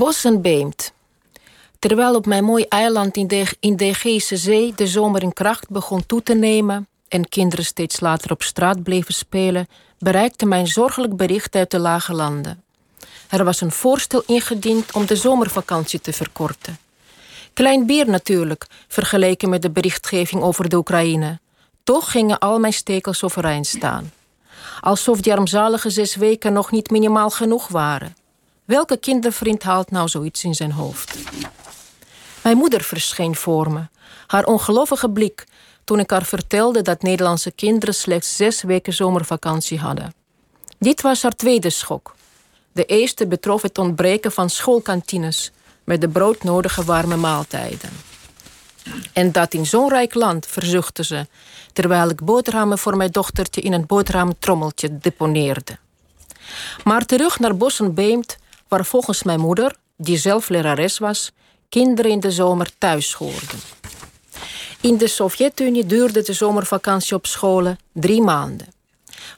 Bos en Beemt. Terwijl op mijn mooi eiland in de, in de Zee de zomer in kracht begon toe te nemen en kinderen steeds later op straat bleven spelen, bereikte mijn zorgelijk bericht uit de lage landen. Er was een voorstel ingediend om de zomervakantie te verkorten. Klein bier natuurlijk, vergeleken met de berichtgeving over de Oekraïne. Toch gingen al mijn stekels overeind staan. Alsof die armzalige zes weken nog niet minimaal genoeg waren. Welke kindervriend haalt nou zoiets in zijn hoofd? Mijn moeder verscheen voor me. Haar ongelovige blik toen ik haar vertelde dat Nederlandse kinderen slechts zes weken zomervakantie hadden. Dit was haar tweede schok. De eerste betrof het ontbreken van schoolkantines met de broodnodige warme maaltijden. En dat in zo'n rijk land, verzuchtte ze, terwijl ik boterhammen voor mijn dochtertje in een boterhamtrommeltje deponeerde. Maar terug naar Bossenbeemt, waar volgens mijn moeder, die zelf lerares was, kinderen in de zomer thuis hoorden. In de Sovjet-Unie duurde de zomervakantie op scholen drie maanden.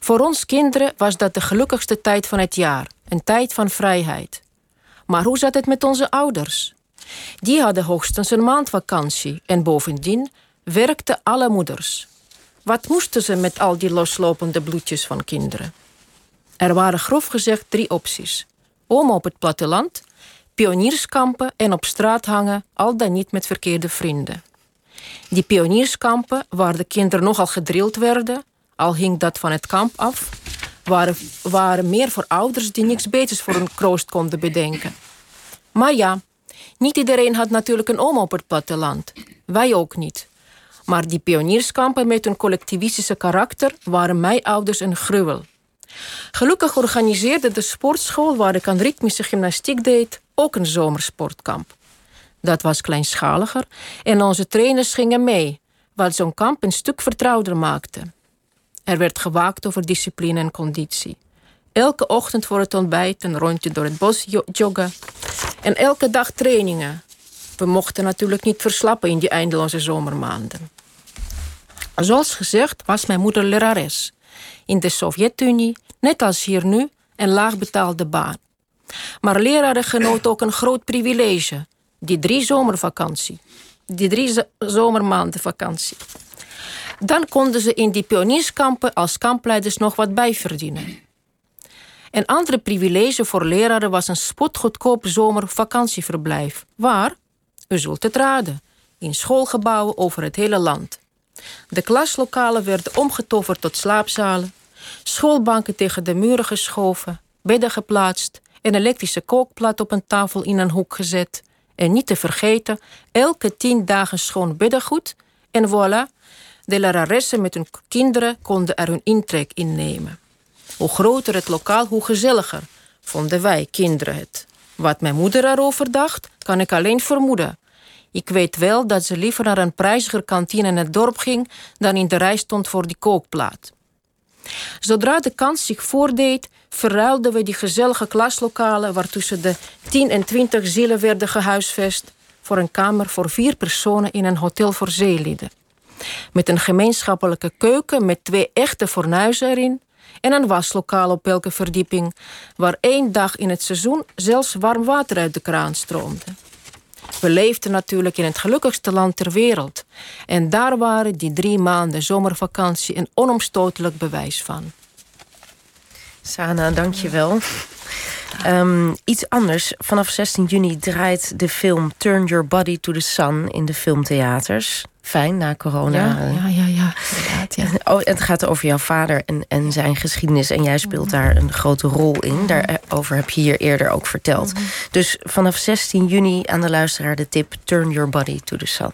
Voor ons kinderen was dat de gelukkigste tijd van het jaar, een tijd van vrijheid. Maar hoe zat het met onze ouders? Die hadden hoogstens een maand vakantie en bovendien werkten alle moeders. Wat moesten ze met al die loslopende bloedjes van kinderen? Er waren grof gezegd drie opties: oma op het platteland, pionierskampen en op straat hangen, al dan niet met verkeerde vrienden. Die pionierskampen, waar de kinderen nogal gedrild werden, al hing dat van het kamp af, waren, waren meer voor ouders die niks beters voor een kroost konden bedenken. Maar ja, niet iedereen had natuurlijk een oom op het platteland. Wij ook niet. Maar die pionierskampen met een collectivistische karakter waren mijn ouders een gruwel. Gelukkig organiseerde de sportschool waar ik aan ritmische gymnastiek deed ook een zomersportkamp. Dat was kleinschaliger en onze trainers gingen mee, wat zo'n kamp een stuk vertrouwder maakte. Er werd gewaakt over discipline en conditie. Elke ochtend voor het ontbijt een rondje door het bos joggen. En elke dag trainingen. We mochten natuurlijk niet verslappen in die eindeloze zomermaanden. Zoals gezegd was mijn moeder lerares. In de Sovjet-Unie, net als hier nu, een laagbetaalde baan. Maar leraren genoten ook een groot privilege. Die drie zomervakantie. Die drie zomermaanden vakantie. Dan konden ze in die pionierskampen als kampleiders nog wat bijverdienen. Een andere privilege voor leraren was een spotgoedkoop zomervakantieverblijf. Waar? U zult het raden. In schoolgebouwen over het hele land. De klaslokalen werden omgetoverd tot slaapzalen. Schoolbanken tegen de muren geschoven. Bedden geplaatst. Een elektrische kookplaat op een tafel in een hoek gezet. En niet te vergeten, elke tien dagen schoon beddengoed. En voilà, de leraressen met hun kinderen konden er hun intrek innemen. Hoe groter het lokaal, hoe gezelliger, vonden wij kinderen het. Wat mijn moeder erover dacht, kan ik alleen vermoeden. Ik weet wel dat ze liever naar een prijziger kantine in het dorp ging dan in de rij stond voor die kookplaat. Zodra de kans zich voordeed, verruilden we die gezellige klaslokalen waar tussen de 10 en 20 zielen werden gehuisvest voor een kamer voor vier personen in een hotel voor zeelieden. Met een gemeenschappelijke keuken met twee echte fornuizen erin en een waslokaal op elke verdieping, waar één dag in het seizoen zelfs warm water uit de kraan stroomde. We leefden natuurlijk in het gelukkigste land ter wereld. En daar waren die drie maanden zomervakantie een onomstotelijk bewijs van. Sana, dankjewel. Um, iets anders. Vanaf 16 juni draait de film Turn Your Body to the Sun in de filmtheaters. Fijn, na corona. Ja, ja, ja. Ja. Oh, het gaat over jouw vader en, en zijn geschiedenis. En jij speelt daar een grote rol in. Daarover heb je hier eerder ook verteld. Dus vanaf 16 juni aan de luisteraar de tip Turn Your Body to the Sun.